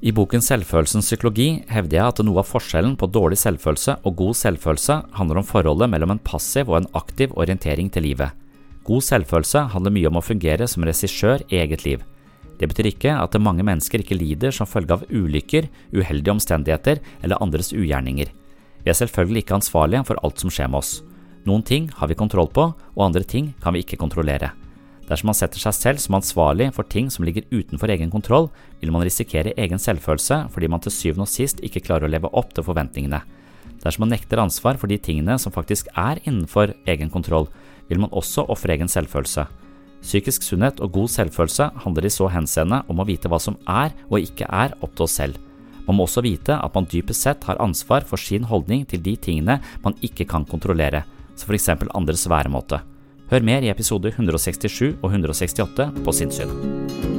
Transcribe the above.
I boken Selvfølelsens psykologi hevder jeg at noe av forskjellen på dårlig selvfølelse og god selvfølelse handler om forholdet mellom en passiv og en aktiv orientering til livet. God selvfølelse handler mye om å fungere som regissør i eget liv. Det betyr ikke at mange mennesker ikke lider som følge av ulykker, uheldige omstendigheter eller andres ugjerninger. Vi er selvfølgelig ikke ansvarlige for alt som skjer med oss. Noen ting har vi kontroll på, og andre ting kan vi ikke kontrollere. Dersom man setter seg selv som ansvarlig for ting som ligger utenfor egen kontroll, vil man risikere egen selvfølelse fordi man til syvende og sist ikke klarer å leve opp til forventningene. Dersom man nekter ansvar for de tingene som faktisk er innenfor egen kontroll, vil man også ofre egen selvfølelse. Psykisk sunnhet og god selvfølelse handler i så henseende om å vite hva som er og ikke er opp til oss selv. Man må også vite at man dypest sett har ansvar for sin holdning til de tingene man ikke kan kontrollere, som eksempel andres væremåte. Hør mer i episode 167 og 168 på Sinnssyn.